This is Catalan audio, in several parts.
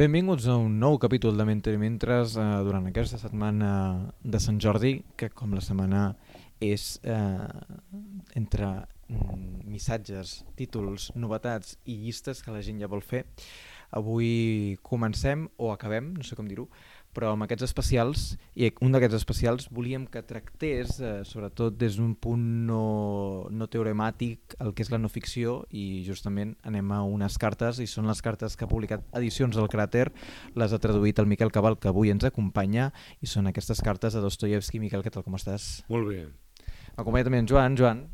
Benvinguts a un nou capítol de Mentre Mentres eh, durant aquesta setmana de Sant Jordi, que com la setmana és eh, entre mm, missatges, títols, novetats i llistes que la gent ja vol fer. Avui comencem, o acabem, no sé com dir-ho, però amb aquests especials, i un d'aquests especials volíem que tractés, eh, sobretot des d'un punt no, no teoremàtic, el que és la no ficció, i justament anem a unes cartes, i són les cartes que ha publicat Edicions del Cràter, les ha traduït el Miquel Cabal, que avui ens acompanya, i són aquestes cartes de Dostoyevsky. Miquel, què tal, com estàs? Molt bé. M'acompanya també en Joan. Joan.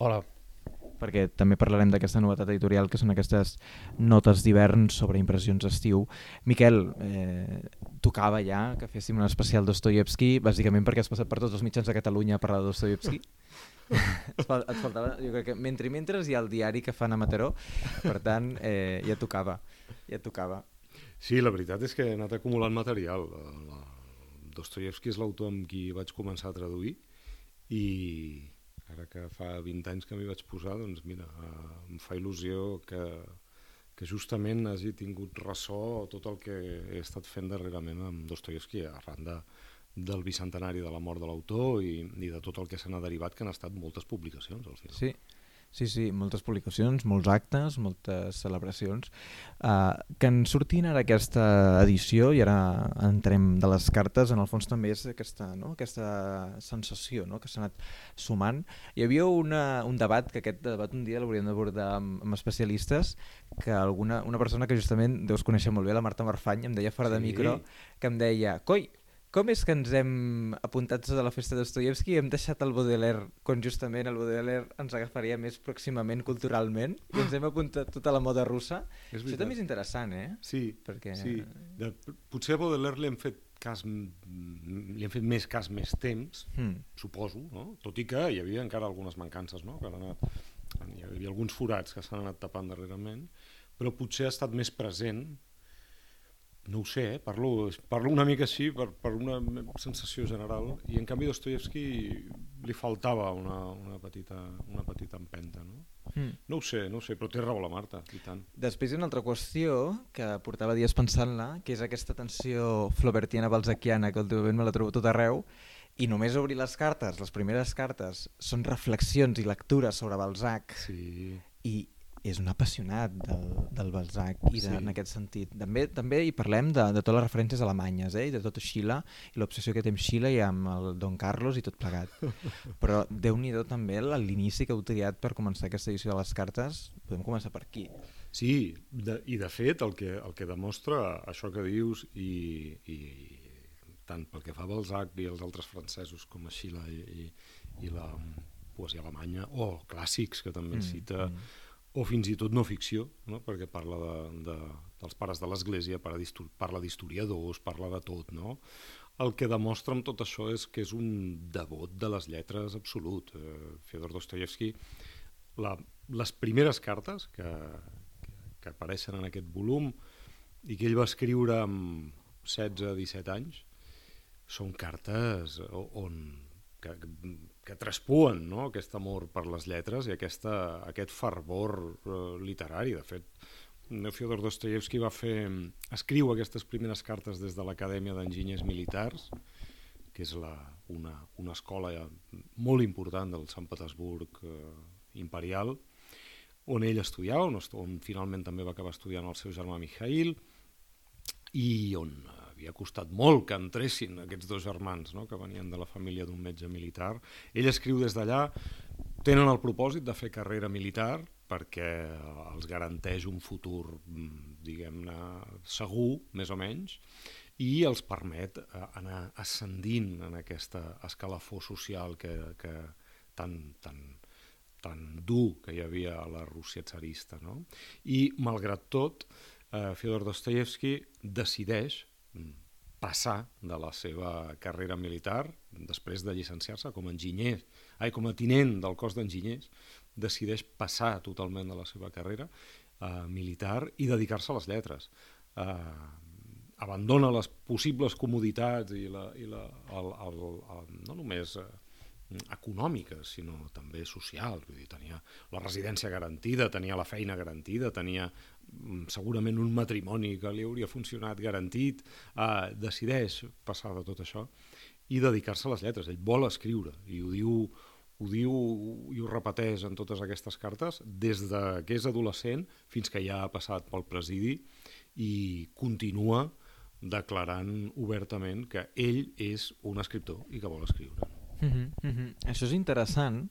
Hola perquè també parlarem d'aquesta novetat editorial que són aquestes notes d'hivern sobre impressions d'estiu. Miquel, eh, tocava ja que féssim un especial Dostoyevsky, bàsicament perquè has passat per tots els mitjans de Catalunya a parlar de Dostoyevsky. et faltava, jo crec que mentre i mentre hi ha el diari que fan a Mataró, per tant, eh, ja tocava, ja tocava. Sí, la veritat és que he anat acumulant material. La... Dostoyevsky és l'autor amb qui vaig començar a traduir i, Ara que fa 20 anys que m'hi vaig posar, doncs mira, eh, em fa il·lusió que, que justament hagi tingut ressò tot el que he estat fent darrerament amb Dostoyevsky arran de, del bicentenari de la mort de l'autor i, i de tot el que se n'ha derivat, que han estat moltes publicacions al final. Sí, Sí, sí, moltes publicacions, molts actes, moltes celebracions, uh, que en sortint ara aquesta edició, i ara entrem de les cartes, en el fons també és aquesta, no? aquesta sensació no? que s'ha anat sumant. Hi havia una, un debat, que aquest debat un dia l'hauríem d'abordar amb, amb especialistes, que alguna, una persona que justament deus conèixer molt bé, la Marta Marfany, em deia fora sí. de micro, que em deia, coi, com és que ens hem apuntat a la festa d'Ostoyevsky i hem deixat el Baudelaire quan justament el Baudelaire ens agafaria més pròximament culturalment i ens hem apuntat tota la moda russa? Això també és interessant, eh? Sí, Perquè... sí. De, potser a Baudelaire li hem fet cas li hem fet més cas més temps, mm. suposo, no? tot i que hi havia encara algunes mancances, no? que han anat, hi havia alguns forats que s'han anat tapant darrerament, però potser ha estat més present no ho sé, eh? parlo, parlo una mica així per, per una sensació general i en canvi Dostoyevsky li faltava una, una, petita, una petita empenta no? Mm. no ho sé, no ho sé, però té raó la Marta i tant. Després hi ha una altra qüestió que portava dies pensant-la que és aquesta tensió flobertiana balzaquiana que últimament me la trobo tot arreu i només obrir les cartes, les primeres cartes són reflexions i lectures sobre Balzac sí. i és un apassionat del, del Balzac i de, sí. en aquest sentit. També també hi parlem de, de totes les referències alemanyes eh? i de tot Schiller i l'obsessió que té amb Schiller i amb el Don Carlos i tot plegat. Però déu nhi també l'inici que heu triat per començar aquesta edició de les cartes. Podem començar per aquí. Sí, de, i de fet el que, el que demostra això que dius i, i tant pel que fa a Balzac i els altres francesos com a Schiller i, i, i la poesia alemanya o clàssics que també mm, cita mm o fins i tot no ficció, no? perquè parla de, de, dels pares de l'Església, parla d'historiadors, parla de tot. No? El que demostra amb tot això és que és un devot de les lletres absolut. Eh, Fyodor Dostoyevsky, la, les primeres cartes que, que, que apareixen en aquest volum i que ell va escriure amb 16-17 anys, són cartes on que, que traspuen no? aquest amor per les lletres i aquesta, aquest fervor uh, literari. De fet, Fyodor Dostoyevsky va fer, escriu aquestes primeres cartes des de l'Acadèmia d'Enginyers Militars, que és la, una, una escola molt important del Sant Petersburg uh, imperial, on ell estudiava, on, on finalment també va acabar estudiant el seu germà Mikhail, i on havia costat molt que entressin aquests dos germans no? que venien de la família d'un metge militar. Ell escriu des d'allà, tenen el propòsit de fer carrera militar perquè els garanteix un futur, mm, diguem-ne, segur, més o menys, i els permet eh, anar ascendint en aquesta escalafó social que, que tan, tan, tan dur que hi havia a la Rússia tsarista. No? I, malgrat tot, eh, Fyodor Dostoyevsky decideix passar de la seva carrera militar, després de llicenciar-se com a enginyer, ai, com a tinent del cos d'enginyers, decideix passar totalment de la seva carrera eh, militar i dedicar-se a les lletres. Eh, abandona les possibles comoditats i, la, i la, el, el, el, no només eh, econòmiques, sinó també socials. Vull dir, tenia la residència garantida, tenia la feina garantida, tenia segurament un matrimoni que li hauria funcionat garantit, eh, decideix passar de tot això i dedicar-se a les lletres. Ell vol escriure i ho diu, ho diu i ho repeteix en totes aquestes cartes des de que és adolescent fins que ja ha passat pel presidi i continua declarant obertament que ell és un escriptor i que vol escriure. Mm -hmm, mm -hmm. Això és interessant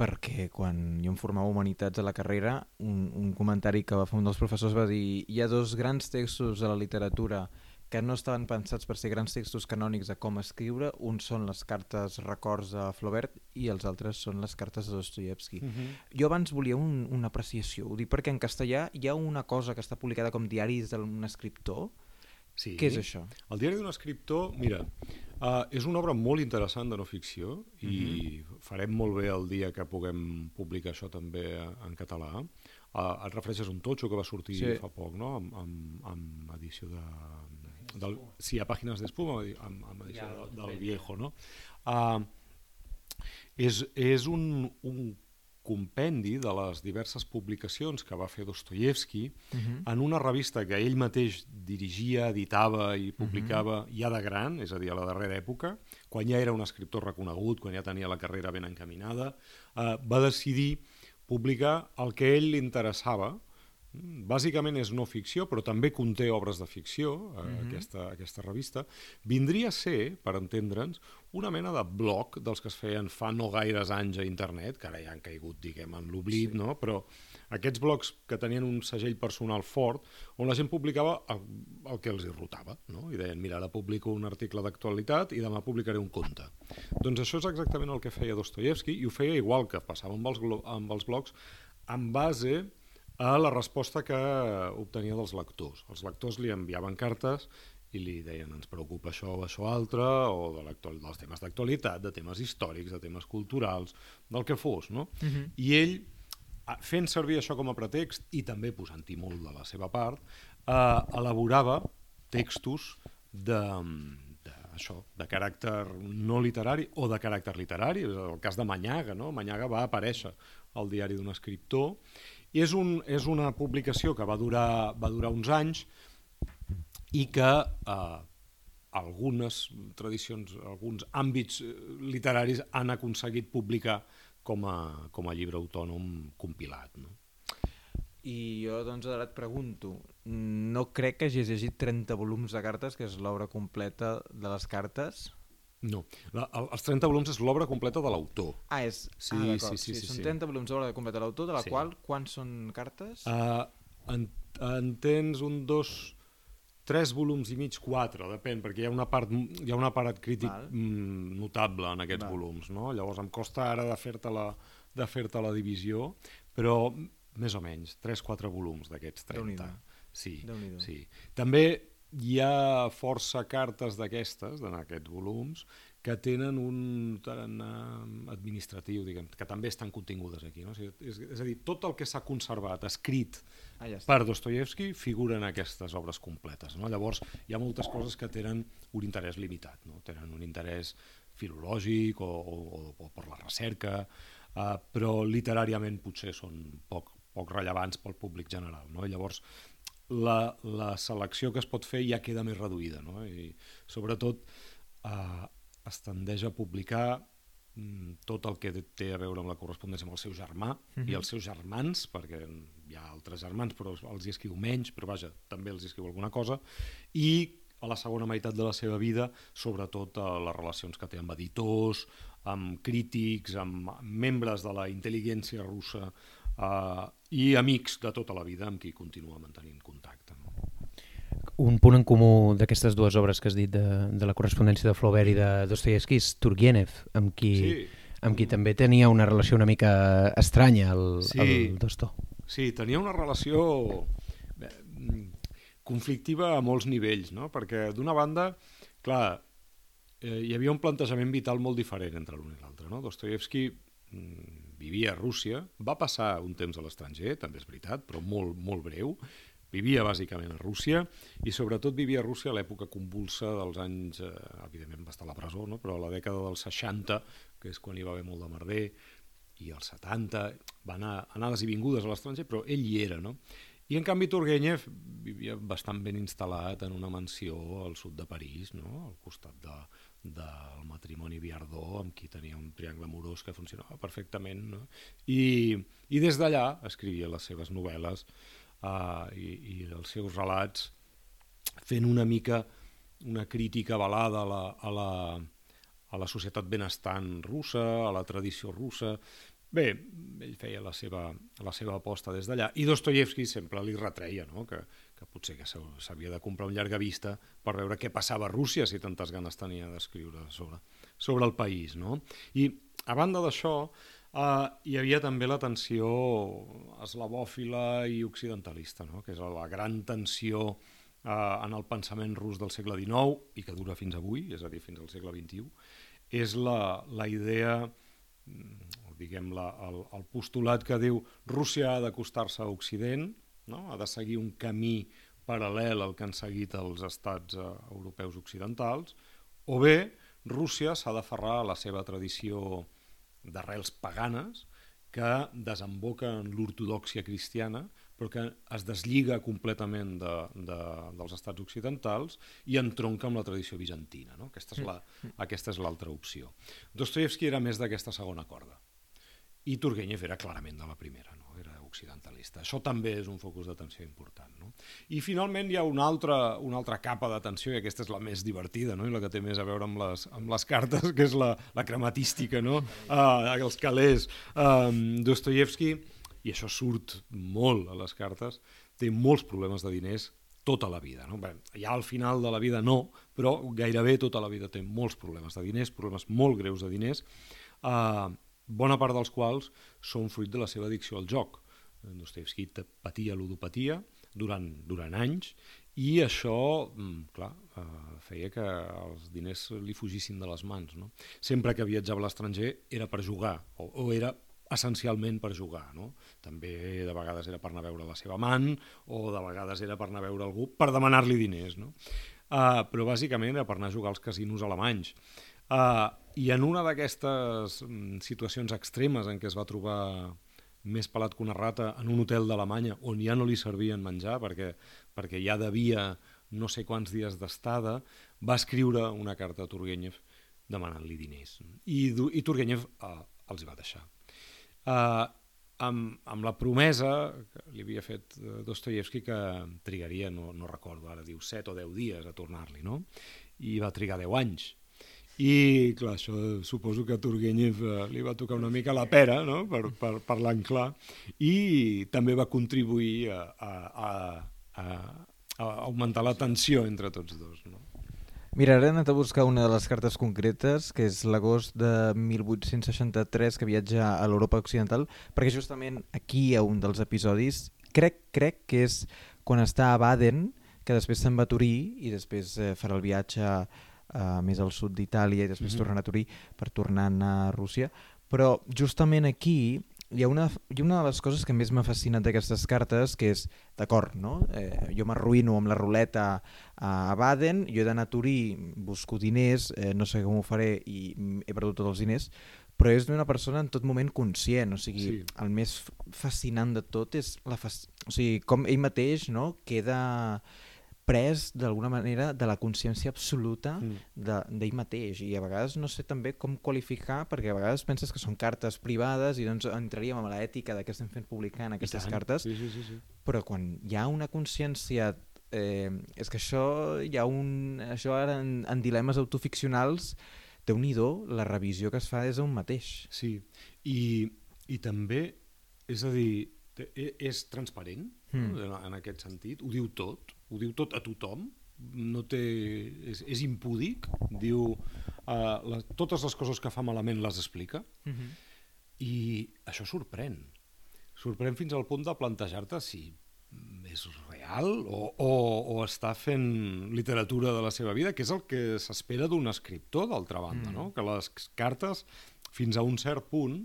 perquè quan jo em formava Humanitats a la carrera, un, un comentari que va fer un dels professors va dir hi ha dos grans textos de la literatura que no estaven pensats per ser grans textos canònics de com escriure, un són les cartes records de Flaubert i els altres són les cartes de Dostoyevsky. Uh -huh. Jo abans volia un, una apreciació, ho dic perquè en castellà hi ha una cosa que està publicada com diaris d'un escriptor, Sí. Què és això? El diari d'un escriptor, mira, uh, és una obra molt interessant de no ficció i uh -huh. farem molt bé el dia que puguem publicar això també en català. Uh, et refereixes a un totxo que va sortir sí. fa poc, no?, amb, amb, amb edició de del, sí, a pàgines d'espuma amb, amb edició ja, del, del viejo no? Uh, és, és un, un compendi de les diverses publicacions que va fer Dostoyevsky uh -huh. en una revista que ell mateix dirigia, editava i publicava uh -huh. ja de gran, és a dir, a la darrera època, quan ja era un escriptor reconegut, quan ja tenia la carrera ben encaminada, uh, va decidir publicar el que a ell li interessava, Bàsicament és no ficció, però també conté obres de ficció, eh, mm -hmm. aquesta, aquesta revista. Vindria a ser, per entendre'ns, una mena de blog dels que es feien fa no gaires anys a internet, que ara ja han caigut, diguem, en l'oblit, sí. no? però aquests blogs que tenien un segell personal fort, on la gent publicava el, el que els hi rotava, no? i deien, mira, ara publico un article d'actualitat i demà publicaré un conte. Doncs això és exactament el que feia Dostoyevsky, i ho feia igual que passava amb els, amb els blogs, en base a la resposta que obtenia dels lectors. Els lectors li enviaven cartes i li deien ens preocupa això o això altre, o de dels temes d'actualitat, de temes històrics, de temes culturals, del que fos. No? Uh mhm. -huh. I ell, fent servir això com a pretext i també posant-hi molt de la seva part, eh, elaborava textos de, de, això, de caràcter no literari o de caràcter literari, el cas de Manyaga, no? Manyaga va aparèixer al diari d'un escriptor i és, un, és una publicació que va durar, va durar uns anys i que eh, algunes tradicions, alguns àmbits eh, literaris han aconseguit publicar com a, com a llibre autònom compilat. No? I jo doncs ara et pregunto, no crec que hagis llegit 30 volums de cartes, que és l'obra completa de les cartes, no, la, el, els 30 volums és l'obra completa de l'autor. Ah, és... Sí, ah, sí, sí, sí, sí, Són sí. 30 volums d'obra completa de l'autor, de la sí. qual, quants són cartes? Uh, en, en tens un, dos, tres volums i mig, quatre, depèn, perquè hi ha una part, hi ha una part crític Val. Mm, notable en aquests Val. volums, no? Llavors em costa ara de fer-te la, de fer la divisió, però més o menys, 3-4 volums d'aquests 30. Sí, sí. També hi ha força cartes d'aquestes, en aquests volums, que tenen un tarannà administratiu, diguem, que també estan contingudes aquí. No? O sigui, és, és a dir, tot el que s'ha conservat, escrit ah, ja per Dostoyevsky, figura en aquestes obres completes. No? Llavors, hi ha moltes coses que tenen un interès limitat, no? tenen un interès filològic o, o, o per la recerca, uh, però literàriament potser són poc, poc rellevants pel públic general. No? Llavors, la, la selecció que es pot fer ja queda més reduïda no? i sobretot eh, es tendeix a publicar mm, tot el que té a veure amb la correspondència amb el seu germà uh -huh. i mhm. els seus germans, perquè hi ha altres germans però els hi escriu menys, però vaja, també els hi escriu alguna cosa, i a la segona meitat de la seva vida, sobretot a les relacions que té amb editors, amb crítics, amb membres de la intel·ligència russa uh, i amics de tota la vida amb qui continua mantenint contacte. Un punt en comú d'aquestes dues obres que has dit de, de la correspondència de Flaubert i de Dostoyevsky és Turgenev, amb qui, sí. amb qui també tenia una relació una mica estranya el, sí. el Dosto. Sí, tenia una relació conflictiva a molts nivells, no? perquè d'una banda, clar, eh, hi havia un plantejament vital molt diferent entre l'un i l'altre. No? Dostoyevsky mm, vivia a Rússia, va passar un temps a l'estranger, també és veritat, però molt, molt breu, vivia bàsicament a Rússia i sobretot vivia a Rússia a l'època convulsa dels anys, eh, evidentment va estar a la presó, no? però a la dècada dels 60, que és quan hi va haver molt de merder, i als 70, va anar anades i vingudes a l'estranger, però ell hi era, no? I en canvi Turgenev vivia bastant ben instal·lat en una mansió al sud de París, no? al costat de, del matrimoni Viardó, amb qui tenia un triangle amorós que funcionava perfectament. No? I, i des d'allà escrivia les seves novel·les uh, i, i els seus relats fent una mica una crítica avalada a la, a la, a la societat benestant russa, a la tradició russa. Bé, ell feia la seva, la seva aposta des d'allà. I Dostoyevsky sempre li retreia no? que, que potser que s'havia de comprar un llarga vista per veure què passava a Rússia si tantes ganes tenia d'escriure sobre, sobre el país. No? I a banda d'això, eh, hi havia també la tensió eslavòfila i occidentalista, no? que és la gran tensió eh, en el pensament rus del segle XIX i que dura fins avui, és a dir, fins al segle XXI, és la, la idea, diguem la, el, el postulat que diu Rússia ha d'acostar-se a Occident, no? ha de seguir un camí paral·lel al que han seguit els estats eh, europeus occidentals, o bé Rússia s'ha d'aferrar a la seva tradició d'arrels paganes que desemboca en l'ortodoxia cristiana però que es deslliga completament de, de, dels estats occidentals i entronca amb la tradició bizantina. No? Aquesta és la, mm. aquesta és l'altra opció. Dostoyevsky era més d'aquesta segona corda i Turgenev era clarament de la primera, no? era occidentalista. Això també és un focus d'atenció important. No? I finalment hi ha una altra, una altra capa d'atenció, i aquesta és la més divertida no? i la que té més a veure amb les, amb les cartes, que és la, la crematística, no? uh, els calés. Um, Dostoyevsky i això surt molt a les cartes, té molts problemes de diners tota la vida. No? Bé, ja al final de la vida no, però gairebé tota la vida té molts problemes de diners, problemes molt greus de diners, eh, bona part dels quals són fruit de la seva addicció al joc. Dostoevsky patia ludopatia durant, durant anys i això, mm, clar, eh, feia que els diners li fugissin de les mans. No? Sempre que viatjava a l'estranger era per jugar o, o era essencialment per jugar. No? També de vegades era per anar a veure la seva amant o de vegades era per anar a veure algú per demanar-li diners. No? Uh, però bàsicament era per anar a jugar als casinos alemanys. Uh, I en una d'aquestes mm, situacions extremes en què es va trobar més pelat que una rata en un hotel d'Alemanya on ja no li servien menjar perquè, perquè ja devia no sé quants dies d'estada, va escriure una carta a Turgenev demanant-li diners. I, i Turgenev uh, els va deixar eh, amb, amb la promesa que li havia fet eh, Dostoyevsky que trigaria, no, no recordo ara, diu 7 o 10 dies a tornar-li, no? I va trigar 10 anys. I, clar, això suposo que a Turgenev eh, li va tocar una mica la pera, no?, per, per parlar clar, i també va contribuir a, a, a, a, a augmentar la tensió entre tots dos, no? Mira, ara he anat a buscar una de les cartes concretes, que és l'agost de 1863, que viatja a l'Europa Occidental, perquè justament aquí hi ha un dels episodis, crec, crec que és quan està a Baden, que després se'n va a Turí i després eh, farà el viatge a, a més al sud d'Itàlia i després mm -hmm. tornarà a Turí per tornar a Rússia, però justament aquí hi ha, una, hi ha una de les coses que més m'ha fascinat d'aquestes cartes, que és, d'acord, no? eh, jo m'arruïno amb la ruleta a Baden, jo he d'anar a Turí, busco diners, eh, no sé com ho faré i he perdut tots els diners, però és d'una persona en tot moment conscient, o sigui, sí. el més fascinant de tot és la fa... o sigui, com ell mateix no? queda pres d'alguna manera de la consciència absoluta mm. d'ell mateix. I a vegades no sé també com qualificar perquè a vegades penses que són cartes privades i doncs entraríem a l'ètica de què estem fent publicant aquestes cartes. Sí, sí, sí, sí. però quan hi ha una consciència eh, és que això hi ha un això ara en, en dilemes autoficcionals déu nhi la revisió que es fa des d'un mateix. Sí, i, i també és a dir, és transparent mm. en, en aquest sentit, ho diu tot ho diu tot a tothom, no té, és, és impúdic, diu uh, la, totes les coses que fa malament les explica, uh mhm. -huh. i això sorprèn. Sorprèn fins al punt de plantejar-te si és real o, o, o està fent literatura de la seva vida, que és el que s'espera d'un escriptor, d'altra banda, mm. no? que les cartes, fins a un cert punt,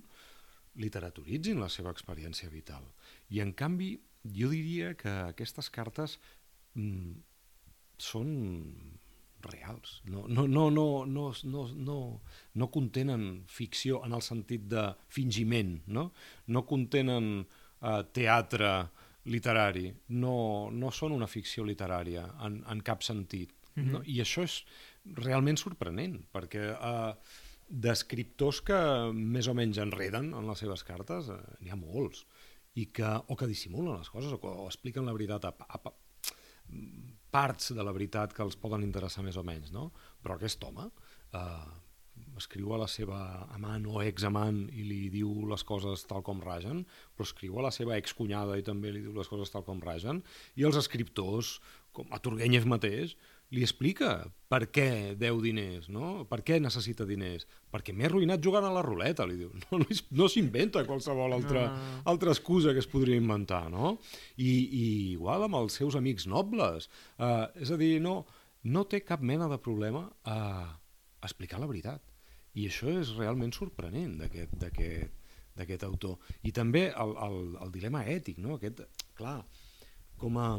literaturitzin la seva experiència vital. I, en canvi, jo diria que aquestes cartes mm, són reals. No, no, no, no, no, no, no, no contenen ficció en el sentit de fingiment, no, no contenen eh, teatre literari, no, no són una ficció literària en, en cap sentit. Mm -hmm. no? I això és realment sorprenent, perquè eh, d'escriptors que més o menys enreden en les seves cartes eh, n'hi ha molts, i que, o que dissimulen les coses, o, que, o expliquen la veritat a, a parts de la veritat que els poden interessar més o menys, no? Però aquest home eh, escriu a la seva amant o examant i li diu les coses tal com ragen, però escriu a la seva excunyada i també li diu les coses tal com ragen, i els escriptors, com a Turgenev mateix, li explica per què deu diners, no? per què necessita diners, perquè m'he arruïnat jugant a la ruleta, li diu. No, no, no s'inventa qualsevol altra, no. altra excusa que es podria inventar, no? I, i igual amb els seus amics nobles. Uh, és a dir, no, no té cap mena de problema a explicar la veritat. I això és realment sorprenent d'aquest autor. I també el, el, el dilema ètic, no? Aquest, clar, com a,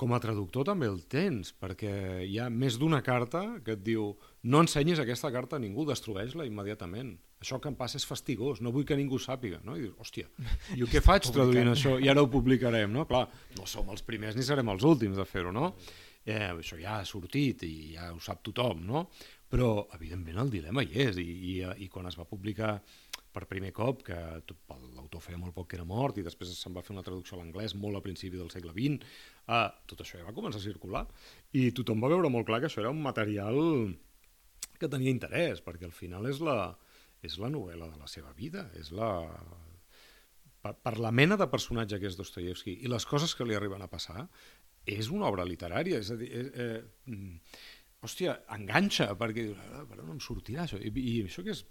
com a traductor també el tens, perquè hi ha més d'una carta que et diu no ensenyis aquesta carta a ningú, destrueix-la immediatament. Això que em passa és fastigós, no vull que ningú sàpiga. No? I dius, hòstia, i què faig traduint això? I ara ho publicarem, no? Clar, no som els primers ni serem els últims de fer-ho, no? Eh, això ja ha sortit i ja ho sap tothom, no? Però, evidentment, el dilema hi és, i, i, i quan es va publicar per primer cop, que l'autor feia molt poc que era mort i després se'n va fer una traducció a l'anglès molt a principi del segle XX, eh, tot això ja va començar a circular i tothom va veure molt clar que això era un material que tenia interès, perquè al final és la, és la novel·la de la seva vida, és la... Per, per la mena de personatge que és Dostoyevsky i les coses que li arriben a passar, és una obra literària, és a dir, eh, eh, hòstia, enganxa, perquè dius, ah, per on em sortirà això? I, i això que és,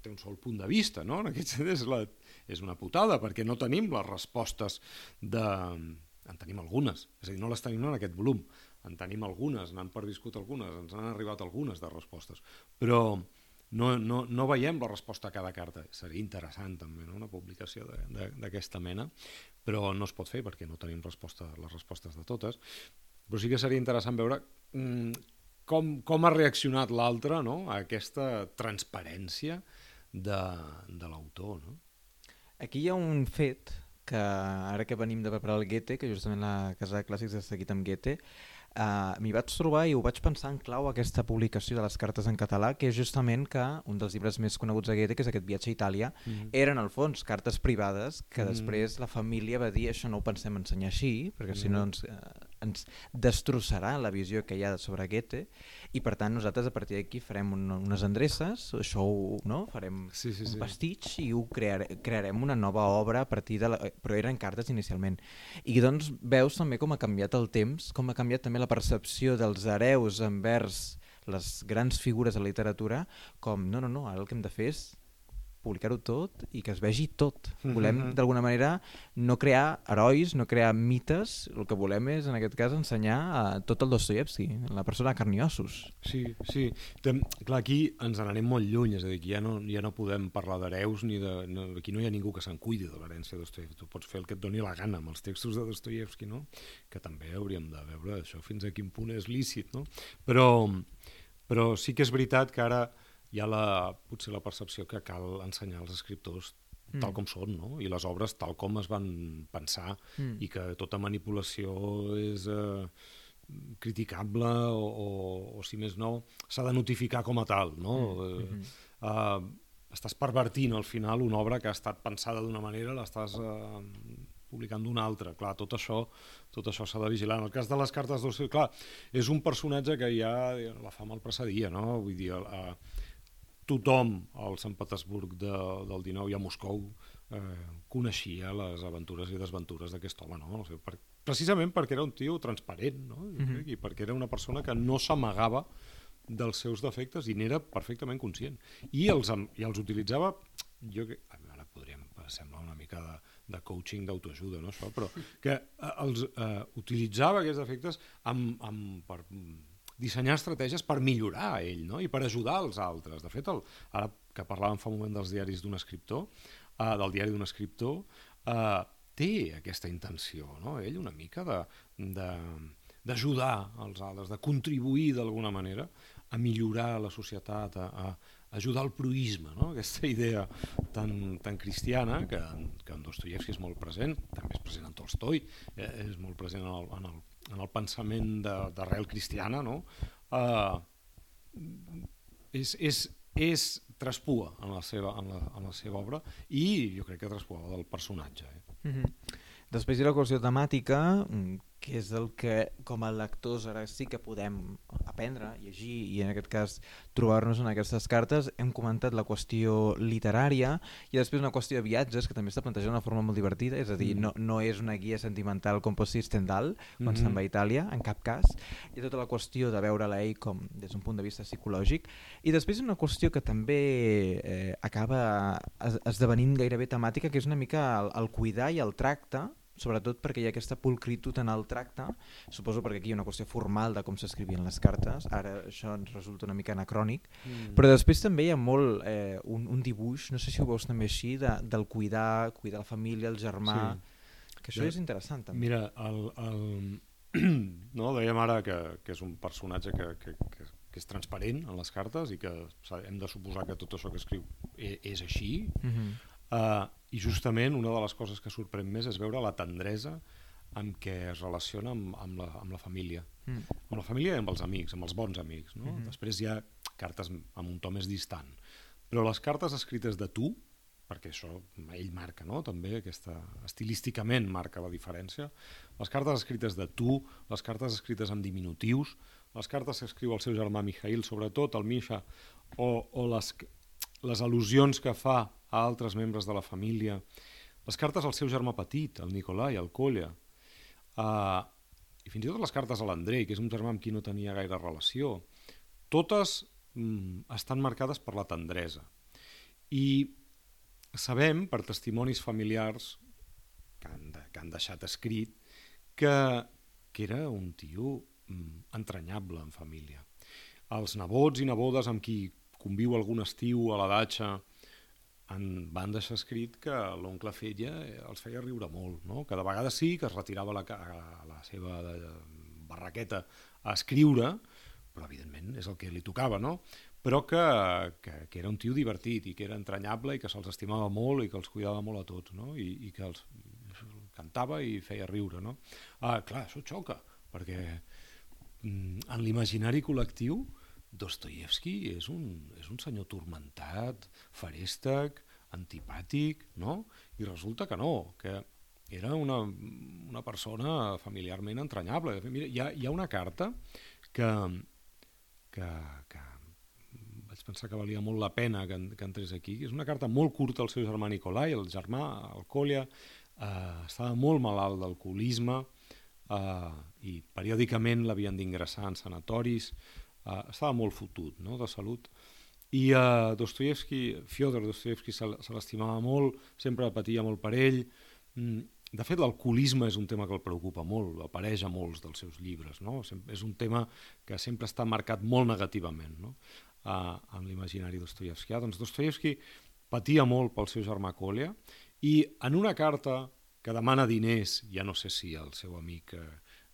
té un sol punt de vista, no? En aquest sentit és, la, és una putada, perquè no tenim les respostes de... En tenim algunes, és a dir, no les tenim en aquest volum, en tenim algunes, n'han perviscut algunes, ens han arribat algunes de respostes, però no, no, no veiem la resposta a cada carta. Seria interessant també no? una publicació d'aquesta mena, però no es pot fer perquè no tenim resposta, les respostes de totes. Però sí que seria interessant veure mm, com, com ha reaccionat l'altre no? a aquesta transparència de, de l'autor. No? Aquí hi ha un fet que ara que venim de preparar el Goethe, que justament la Casa de Clàssics ha seguit amb Goethe, Uh, M'hi vaig trobar i ho vaig pensar en clau aquesta publicació de les cartes en català, que és justament que un dels llibres més coneguts de Goethe, que és aquest viatge a Itàlia, mm -hmm. eren al fons cartes privades que mm -hmm. després la família va dir això no ho pensem ensenyar així, perquè mm -hmm. si no ens, uh, ens destrossarà la visió que hi ha sobre Goethe, i per tant nosaltres a partir d'aquí farem un, unes endreces, això ho, no? farem sí, sí, sí. un pastitx i ho creare, crearem una nova obra a partir de la... però eren cartes inicialment. I doncs veus també com ha canviat el temps, com ha canviat també la percepció dels hereus envers les grans figures de la literatura com no, no, no, ara el que hem de fer és publicar-ho tot i que es vegi tot. Volem, mm -hmm. d'alguna manera, no crear herois, no crear mites, el que volem és, en aquest cas, ensenyar a tot el Dostoyevsky, la persona carniossos. Sí, sí. Tem, clar, aquí ens n'anem molt lluny, és a dir, aquí ja no, ja no podem parlar d'hereus, ni de, no, aquí no hi ha ningú que se'n cuidi de l'herència de Dostoyevsky. Tu pots fer el que et doni la gana amb els textos de Dostoyevsky, no? Que també hauríem de veure això fins a quin punt és lícit, no? Però, però sí que és veritat que ara hi ha la, potser la percepció que cal ensenyar als escriptors mm. tal com són, no? i les obres tal com es van pensar, mm. i que tota manipulació és eh, criticable o, o, o, si més no, s'ha de notificar com a tal. No? Mm. Mm -hmm. eh, estàs pervertint al final una obra que ha estat pensada d'una manera, l'estàs eh, publicant d'una altra. Clar, tot això tot això s'ha de vigilar. En el cas de les cartes d'Ossio, clar, és un personatge que ja la fama el precedia, no? Vull dir, eh, tothom al Sant Petersburg de, del 19 i a Moscou eh, coneixia les aventures i desventures d'aquest home, no? no sé, per, precisament perquè era un tio transparent, no? Mm -hmm. i perquè era una persona que no s'amagava dels seus defectes i n'era perfectament conscient. I els, i els utilitzava, jo que, ara podríem, sembla una mica de, de coaching d'autoajuda, no, això, però que eh, els eh, utilitzava aquests defectes amb, amb, per, dissenyar estratègies per millorar ell no? i per ajudar els altres. De fet, el, ara que parlàvem fa un moment dels diaris d'un escriptor, uh, del diari d'un escriptor, uh, té aquesta intenció, no? ell una mica de, de, d'ajudar els altres, de contribuir d'alguna manera a millorar la societat, a, a ajudar al proisme, no? aquesta idea tan, tan cristiana que, que en Dostoyevsky és molt present, també és present en Tolstoi, eh, és molt present en el, en el, en el pensament d'arrel cristiana, no? eh, és, és, és traspua en la, seva, en, la, en la seva obra i jo crec que traspua del personatge. Eh? Mm -hmm. Després hi ha la qüestió temàtica, mm, que és el que com a lectors ara sí que podem aprendre, llegir i en aquest cas trobar-nos en aquestes cartes. Hem comentat la qüestió literària i després una qüestió de viatges que també està plantejada d'una forma molt divertida, és a dir, mm. no, no és una guia sentimental com pot ser Stendhal quan mm -hmm. se'n va a Itàlia, en cap cas. Hi ha tota la qüestió de veure-la ell com des d'un punt de vista psicològic i després una qüestió que també eh, acaba esdevenint gairebé temàtica, que és una mica el, el cuidar i el tracte sobretot perquè hi ha aquesta pulcritud en el tracte, suposo perquè aquí hi ha una qüestió formal de com s'escrivien les cartes, ara això ens resulta una mica anacrònic, mm. però després també hi ha molt eh, un, un dibuix, no sé si ho veus també així, de, del cuidar, cuidar la família, el germà, sí. que això ja. és interessant també. Mira, el, el... no, dèiem ara que, que és un personatge que, que, que, que és transparent en les cartes i que hem de suposar que tot això que escriu és, e, és així, mm -hmm. uh, i justament una de les coses que sorprèn més és veure la tendresa amb què es relaciona amb, amb, la, amb la família. Mm. Amb la família i amb els amics, amb els bons amics. No? Mm -hmm. Després hi ha cartes amb un to més distant. Però les cartes escrites de tu, perquè això ell marca, no? també aquesta, estilísticament marca la diferència, les cartes escrites de tu, les cartes escrites en diminutius, les cartes que escriu el seu germà Mijail, sobretot el Misha, o, o les, les al·lusions que fa a altres membres de la família, les cartes al seu germà petit, el Nicolai, el Colla, uh, i fins i tot les cartes a l'Andrei, que és un germà amb qui no tenia gaire relació, totes mm, estan marcades per la tendresa. I sabem, per testimonis familiars que han, de, que han deixat escrit, que, que era un tio mm, entranyable en família. Els nebots i nebodes amb qui conviu algun estiu a la datxa en van deixar escrit que l'oncle Fella eh, els feia riure molt, no? que de vegades sí que es retirava la, a la seva eh, barraqueta a escriure, però evidentment és el que li tocava, no? però que, que, que era un tio divertit i que era entranyable i que se'ls estimava molt i que els cuidava molt a tots no? I, i que els cantava i feia riure. No? Ah, clar, això xoca, perquè mm, en l'imaginari col·lectiu Dostoyevsky és un, és un senyor turmentat, farèstec, antipàtic, no? I resulta que no, que era una, una persona familiarment entranyable. Mira, hi, ha, hi ha una carta que, que, que vaig pensar que valia molt la pena que, que entrés aquí. És una carta molt curta al seu germà Nicolai, el germà, el Colla, eh, estava molt malalt d'alcoholisme eh, i periòdicament l'havien d'ingressar en sanatoris, uh, estava molt fotut no? de salut i uh, Dostoyevsky, Fyodor Dostoyevsky se, se l'estimava molt, sempre patia molt per ell mm, de fet l'alcoholisme és un tema que el preocupa molt apareix a molts dels seus llibres no? és un tema que sempre està marcat molt negativament no? uh, en l'imaginari Dostoyevsky doncs Dostoyevsky patia molt pel seu germà Kolya i en una carta que demana diners, ja no sé si el seu amic eh,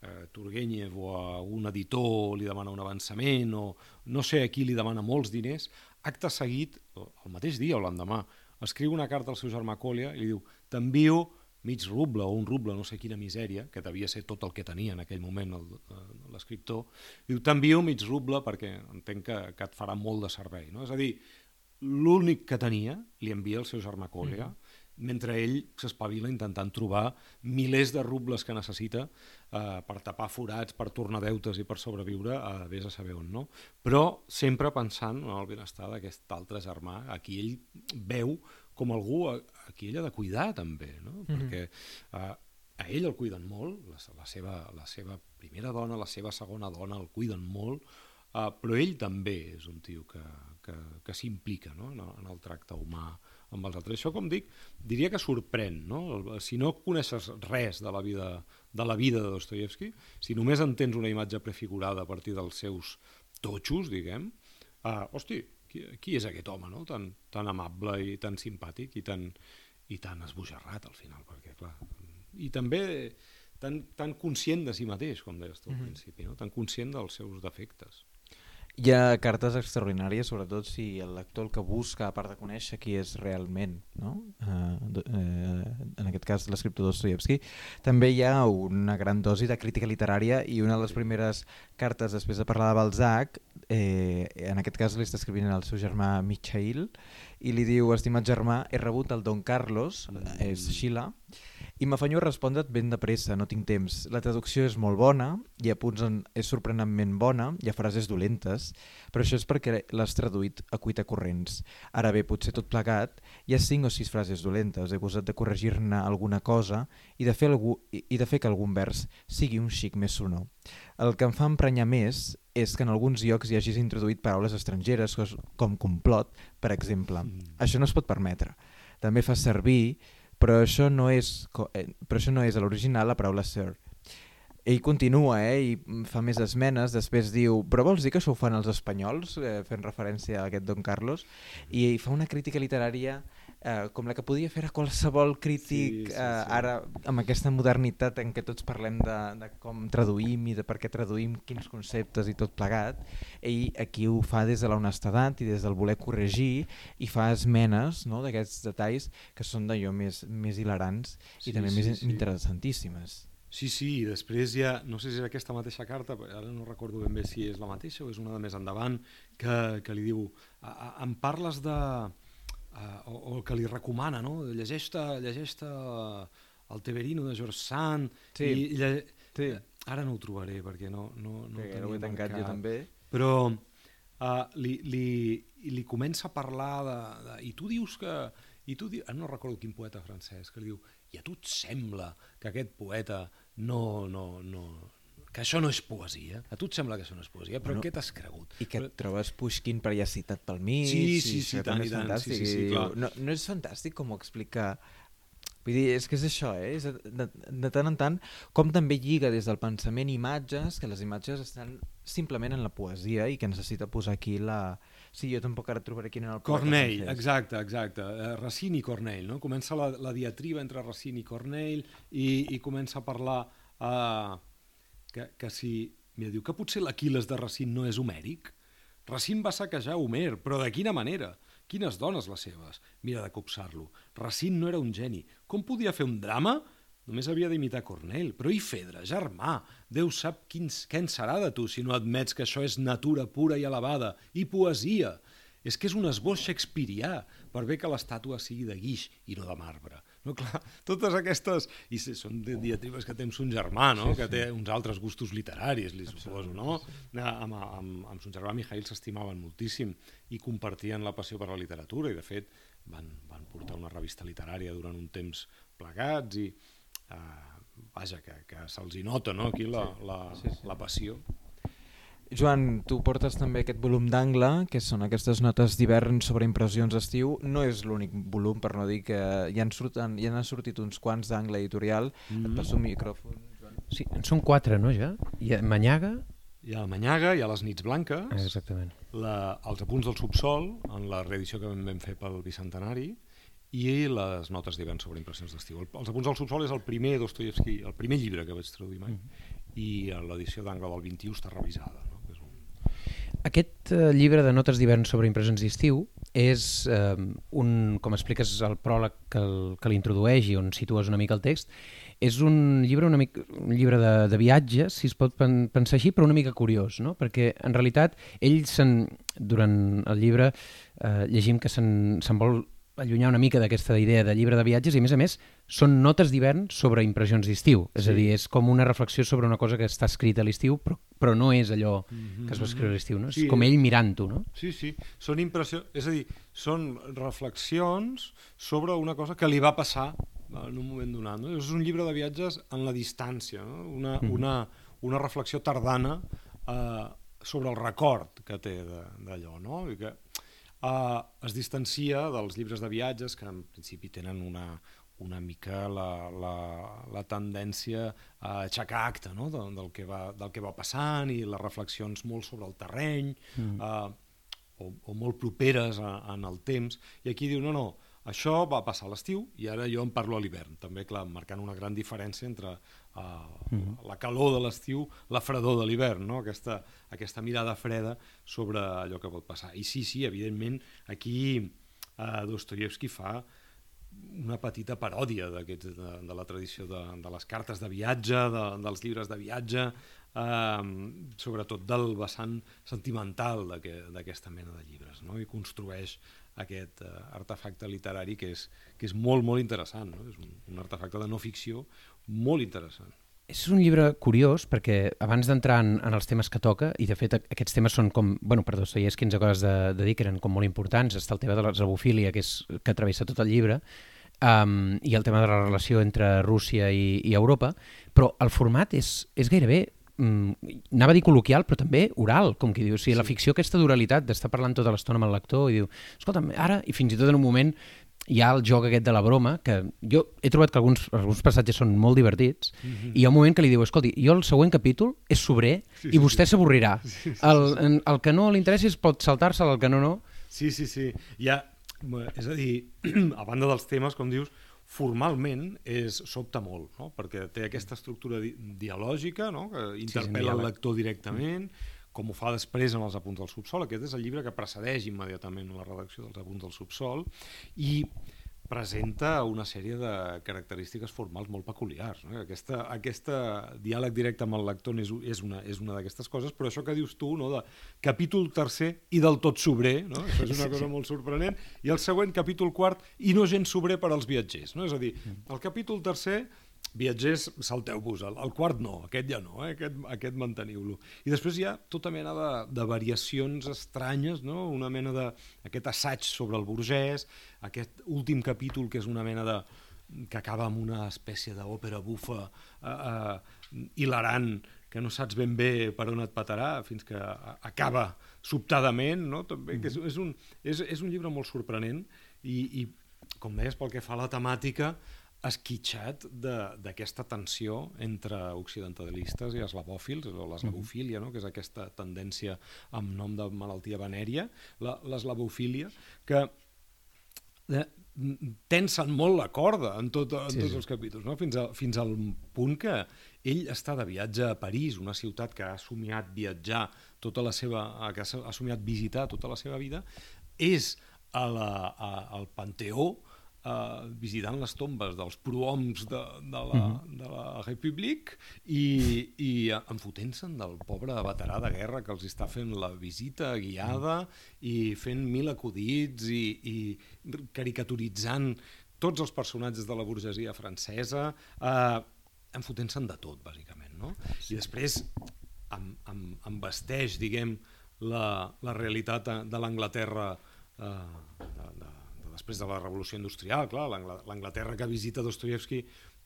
eh, Turgenev o a un editor li demana un avançament o no sé a qui li demana molts diners, acte seguit, el mateix dia o l'endemà, escriu una carta al seu germà Colia i li diu t'envio mig ruble o un ruble, no sé quina misèria, que devia ser tot el que tenia en aquell moment l'escriptor, diu t'envio mig ruble perquè entenc que, que et farà molt de servei. No? És a dir, l'únic que tenia li envia el seu germà Colia, mm mentre ell s'espavila intentant trobar milers de rubles que necessita eh, per tapar forats, per tornar deutes i per sobreviure a vés a saber on, no? Però sempre pensant en el benestar d'aquest altre germà, a qui ell veu com algú a, a qui ell ha de cuidar també, no? Mm -hmm. Perquè eh, a ell el cuiden molt, la, la, seva, la seva primera dona, la seva segona dona el cuiden molt, eh, però ell també és un tio que, que, que s'implica no? en, en el tracte humà amb els altres. Això, com dic, diria que sorprèn. No? Si no coneixes res de la vida de, la vida de Dostoyevsky, si només entens una imatge prefigurada a partir dels seus totxos, diguem, uh, hosti, qui, qui és aquest home no? tan, tan amable i tan simpàtic i tan, i tan esbojarrat al final? Perquè, clar, I també tan, tan conscient de si mateix, com deies tu al mm -hmm. principi, no? tan conscient dels seus defectes. Hi ha cartes extraordinàries, sobretot si el lector el que busca, a part de conèixer qui és realment, no? eh, eh, en aquest cas l'escriptor Dostoyevsky, també hi ha una gran dosi de crítica literària i una de les primeres cartes després de parlar de Balzac, eh, en aquest cas li està escrivint el seu germà Michael, i li diu, estimat germà, he rebut el Don Carlos, mm. és Sheila, i m'afanyo a respondre't ben de pressa, no tinc temps. La traducció és molt bona, hi ha punts on és sorprenentment bona, hi ha frases dolentes, però això és perquè l'has traduït a cuita corrents. Ara bé, potser tot plegat, hi ha cinc o sis frases dolentes, he gosat de corregir-ne alguna cosa i de, fer algú, i de fer que algun vers sigui un xic més sonor. El que em fa emprenyar més és que en alguns llocs hi hagis introduït paraules estrangeres, com complot, per exemple. Mm. Això no es pot permetre. També fa servir però això no és, eh, però això no és a l'original la paraula sir. Ell continua eh, i fa més esmenes, després diu però vols dir que això ho fan els espanyols, eh, fent referència a aquest Don Carlos, i fa una crítica literària com la que podia fer a qualsevol crític sí, sí, sí. Eh, ara amb aquesta modernitat en què tots parlem de, de com traduïm i de per què traduïm quins conceptes i tot plegat ell aquí ho fa des de la honestedat i des del voler corregir i fa esmenes no, d'aquests detalls que són d'allò més, més hilarants sí, i també sí, més sí. interessantíssimes Sí, sí, i després hi ha, no sé si és aquesta mateixa carta, ara no recordo ben bé si és la mateixa o és una de més endavant, que, que li diu, a, a, em parles de, uh, o, o el que li recomana, no? Llegeix-te llegeix el Teverino de George Sand sí. i, i lle... sí. ara no ho trobaré perquè no, no, no sí, ho he tancat marcat. jo també però uh, li, li, li comença a parlar de, de, i tu dius que i tu dius, no recordo quin poeta francès que li diu, i a tu et sembla que aquest poeta no, no, no, que això no és poesia. A tu et sembla que això no és poesia, però bueno, què t'has cregut? I que et trobes Pushkin per allà citat pel mig. Sí, sí, sí, tant i tant. Sí, sí, sí, clar. No, no és fantàstic com ho explica... Vull dir, és que és això, eh? És de, de tant en tant, com també lliga des del pensament imatges, que les imatges estan simplement en la poesia i que necessita posar aquí la... Sí, jo tampoc ara trobaré quin era el Cornell, exacte, exacte. Uh, Racine i Cornell, no? Comença la, la diatriba entre Racine i Cornell i, i comença a parlar... Uh, que, que si... Mira, diu que potser l'Aquiles de Racine no és homèric. Racine va saquejar Homer, però de quina manera? Quines dones les seves? Mira de copsar-lo. Racine no era un geni. Com podia fer un drama? Només havia d'imitar Cornell. Però i Fedra, germà, Déu sap quins, què en serà de tu si no admets que això és natura pura i elevada, i poesia. És que és un esbós shakespearià, per bé que l'estàtua sigui de guix i no de marbre. No, clar, totes aquestes... I són diatribes que tens un germà, no? Sí, sí. que té uns altres gustos literaris, li suposo, no? Amb, amb, amb son germà Mijail s'estimaven moltíssim i compartien la passió per la literatura i, de fet, van, van portar una revista literària durant un temps plegats i... Eh, vaja, que, que se'ls nota no? aquí la, la, sí, sí. la passió. Joan, tu portes també aquest volum d'angle, que són aquestes notes d'hivern sobre impressions d'estiu. No és l'únic volum, per no dir que ja han, surten, ja han sortit uns quants d'angle editorial. Mm -hmm. Et passo un micròfon, Joan. Sí, en són quatre, no, ja? Hi ha Manyaga... Hi ha Manyaga, hi ha les nits blanques, ah, exactament. La, els apunts del subsol, en la reedició que vam fer pel Bicentenari, i les notes d'hivern sobre impressions d'estiu. Els apunts del subsol és el primer Dostoyevsky, el primer llibre que vaig traduir mai, mm -hmm. i l'edició d'angle del 21 està revisada. No? Aquest eh, llibre de notes d'hivern sobre impressions d'estiu és eh, un, com expliques el pròleg que, que l'introdueix i on situes una mica el text, és un llibre, una mica, un llibre de, de viatges, si es pot pen, pensar així, però una mica curiós, no? perquè en realitat ell durant el llibre eh, llegim que se'n vol allunyar una mica d'aquesta idea de llibre de viatges i a més a més són notes d'hivern sobre impressions d'estiu, és sí. a dir, és com una reflexió sobre una cosa que està escrita a l'estiu però, però no és allò mm -hmm. que es va escriure a l'estiu, no? Sí. és com ell mirant-ho, no? Sí, sí, són impressions, és a dir, són reflexions sobre una cosa que li va passar en un moment donat, no? És un llibre de viatges en la distància, no? una, mm. una, una reflexió tardana eh, sobre el record que té d'allò, no? I que eh, es distancia dels llibres de viatges que en principi tenen una, una mica la, la, la tendència a aixecar acte no? del, del, que va, del que va passant i les reflexions molt sobre el terreny mm. eh, o, o molt properes a, en el temps i aquí diu no, no, Això va passar a l'estiu i ara jo en parlo a l'hivern, també, clar, marcant una gran diferència entre uh, mm -hmm. la calor de l'estiu, la fredor de l'hivern, no? aquesta, aquesta mirada freda sobre allò que pot passar. I sí, sí, evidentment, aquí uh, Dostoyevsky fa una petita paròdia de, de la tradició de, de les cartes de viatge, de, dels llibres de viatge, eh, sobretot del vessant sentimental d'aquesta mena de llibres, no? i construeix aquest uh, artefacte literari que és, que és molt, molt interessant. No? És un, un artefacte de no ficció molt interessant. És un llibre curiós perquè abans d'entrar en, en els temes que toca, i de fet aquests temes són com, bueno, per Dostoyevsky ens acabes de, de dir que eren com molt importants, està el tema de la zebofília que, és, que travessa tot el llibre, um, i el tema de la relació entre Rússia i, i Europa, però el format és, és gairebé mm, anava a dir col·loquial, però també oral, com que diu, o sigui, sí. la ficció, aquesta duralitat d'estar parlant tota l'estona amb el lector i diu, escolta'm, ara, i fins i tot en un moment hi ha el joc aquest de la broma, que jo he trobat que alguns, alguns passatges són molt divertits, mm -hmm. i hi ha un moment que li diu, escolti, jo el següent capítol és sobrer sí, sí, i vostè s'avorrirà. Sí, sí, sí, el, el que no li interessi pot saltar-se, el que no, no. Sí, sí, sí. Hi ha, és a dir, a banda dels temes, com dius, formalment és sobta molt, no? perquè té aquesta estructura di dialògica no? que interpel·la sí, el lector directament, com ho fa després en els apunts del subsol. Aquest és el llibre que precedeix immediatament la redacció dels apunts del subsol i presenta una sèrie de característiques formals molt peculiars. No? Aquesta, aquesta diàleg directe amb el lector és, és una, és una d'aquestes coses, però això que dius tu, no? de capítol tercer i del tot sobrer, no? això és una cosa molt sorprenent, i el següent capítol quart i no gens sobrer per als viatgers. No? És a dir, el capítol tercer viatgers, salteu-vos, el, el quart no, aquest ja no, eh? aquest, aquest manteniu-lo. I després hi ha tota mena de, de variacions estranyes, no? una mena de... aquest assaig sobre el burgès, aquest últim capítol que és una mena de que acaba amb una espècie d'òpera bufa eh, eh, hilarant que no saps ben bé per on et patarà fins que acaba sobtadament, no? També, que és, és, un, és, és un llibre molt sorprenent i, i com deies, pel que fa a la temàtica, esquitxat d'aquesta tensió entre occidentalistes i eslavòfils, o l'eslavofília, no? que és aquesta tendència amb nom de malaltia venèria, l'eslavofília, que eh, tensen molt la corda en, tot, en sí, tots sí. els capítols, no? fins, a, fins al punt que ell està de viatge a París, una ciutat que ha somiat viatjar tota la seva, que ha somiat visitar tota la seva vida, és a la, a, al Panteó eh, visitant les tombes dels prohoms de, de, la, mm -hmm. de la República i, i enfotent-se'n del pobre veterà de guerra que els està fent la visita guiada mm -hmm. i fent mil acudits i, i caricaturitzant tots els personatges de la burgesia francesa, eh, enfotent-se'n de tot, bàsicament. No? Sí. I després em, em, em vesteix, diguem, la, la realitat de l'Anglaterra eh, de, de, després de la revolució industrial, clar, l'Anglaterra que visita Dostoyevsky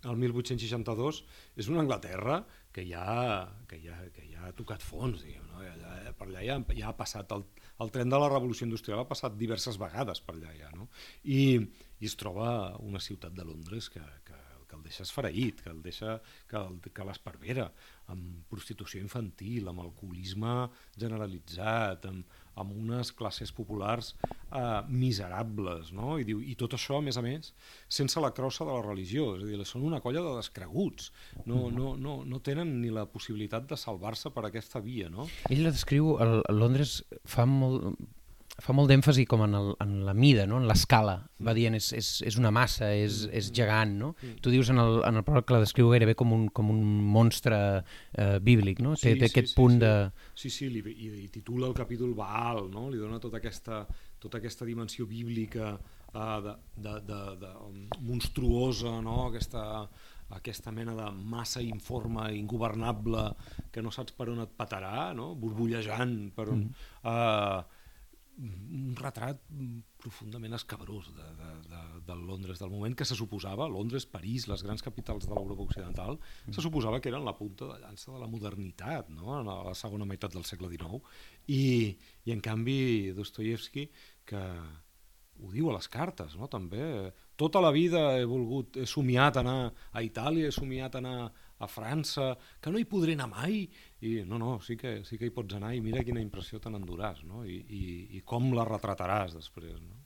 el 1862 és una Anglaterra que ja, que ja, que ja ha tocat fons, diguem, no? ja, per allà ja, ja ha passat el, el tren de la revolució industrial ha passat diverses vegades per allà ja, no? I, i es troba una ciutat de Londres que, que, que el deixa esfereït, que el deixa que, el, que l'espervera, amb prostitució infantil, amb alcoholisme generalitzat, amb, amb unes classes populars eh, miserables, no? I, diu, I tot això, a més a més, sense la crossa de la religió, és a dir, són una colla de descreguts, no, no, no, no tenen ni la possibilitat de salvar-se per aquesta via, no? Ell la descriu, el, el Londres fa molt, fa molt d'èmfasi com en, el, en la mida, no? en l'escala. Va dient, és, és, és una massa, és, és gegant. No? Mm. Tu dius en el, en el pròleg que la descriu gairebé com un, com un monstre eh, bíblic, no? Sí, té, té sí, aquest sí, punt sí. de... Sí, sí, li, i, i titula el capítol Baal, no? li dona tota aquesta, tota aquesta dimensió bíblica uh, de, de, de, de, um, monstruosa, no? aquesta, aquesta mena de massa informe, ingovernable, que no saps per on et patarà, no? borbollejant per on... Mm. Uh, un retrat profundament escabrós de, de, de, de Londres del moment que se suposava, Londres, París, les grans capitals de l'Europa Occidental, mm. se suposava que eren la punta de llança de la modernitat no? a la segona meitat del segle XIX i, i en canvi Dostoyevsky que ho diu a les cartes, no? també. Tota la vida he volgut, he somiat anar a Itàlia, he somiat anar a França, que no hi podré anar mai, i no, no, sí que, sí que hi pots anar i mira quina impressió te n'enduràs, no? I, i, i com la retrataràs després, no?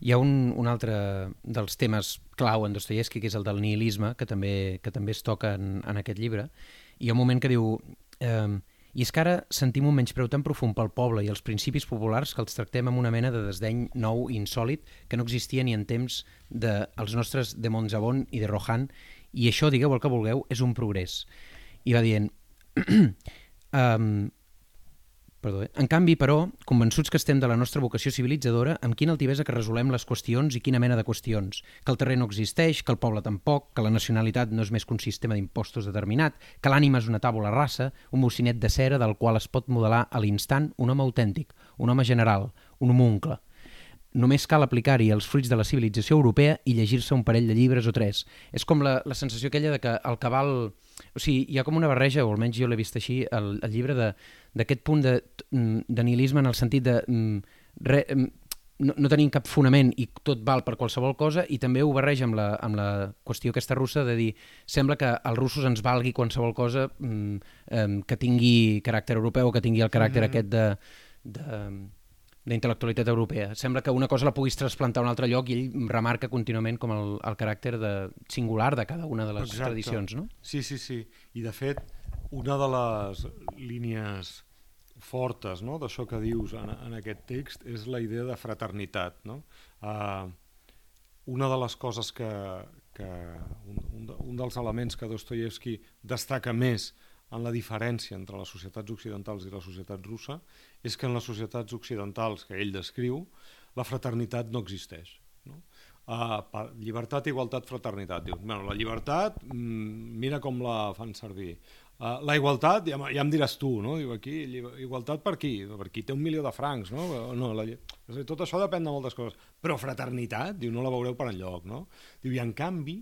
Hi ha un, un altre dels temes clau en Dostoyevsky, que és el del nihilisme, que també, que també es toca en, en aquest llibre. I hi ha un moment que diu... Eh, i és que ara sentim un menyspreu tan profund pel poble i els principis populars que els tractem amb una mena de desdeny nou i insòlid que no existia ni en temps dels de, nostres de Monzabon i de Rohan i això, digueu el que vulgueu, és un progrés. I va dient... um, Perdó, eh? En canvi, però, convençuts que estem de la nostra vocació civilitzadora, amb quina altivesa que resolem les qüestions i quina mena de qüestions, que el terreny no existeix, que el poble tampoc, que la nacionalitat no és més que un sistema d'impostos determinat, que l'ànima és una tàbula rasa, un mocinet de cera del qual es pot modelar a l'instant un home autèntic, un home general, un homuncle. Només cal aplicar-hi els fruits de la civilització europea i llegir-se un parell de llibres o tres. És com la, la sensació aquella de que el cabal... O sigui, hi ha com una barreja, o almenys jo l'he vist així, el, el llibre de d'aquest punt de, mm, de nihilisme en el sentit de mm, re, mm, no, no tenim cap fonament i tot val per qualsevol cosa i també ho barreja amb la, amb la qüestió aquesta russa de dir sembla que als russos ens valgui qualsevol cosa mm, eh, que tingui caràcter europeu o que tingui el caràcter mm -hmm. aquest de, de d'intel·lectualitat europea. Sembla que una cosa la puguis trasplantar a un altre lloc i ell remarca contínuament com el, el caràcter de, singular de cada una de les Exacte. tradicions, no? Sí, sí, sí. I de fet, una de les línies fortes no? d'això que dius en, en aquest text és la idea de fraternitat. No? Uh, una de les coses que, que un, un, de, un dels elements que Dostoyevsky destaca més en la diferència entre les societats occidentals i la societat russa és que en les societats occidentals que ell descriu la fraternitat no existeix. No? Uh, per llibertat, igualtat, fraternitat. Dius, bueno, la llibertat, mm, mira com la fan servir. Uh, la igualtat, ja, ja em diràs tu, no? Diu aquí, igualtat per qui? Per qui té un milió de francs, no? no la, dir, tot això depèn de moltes coses. Però fraternitat, diu, no la veureu per enlloc, no? Diu, i en canvi,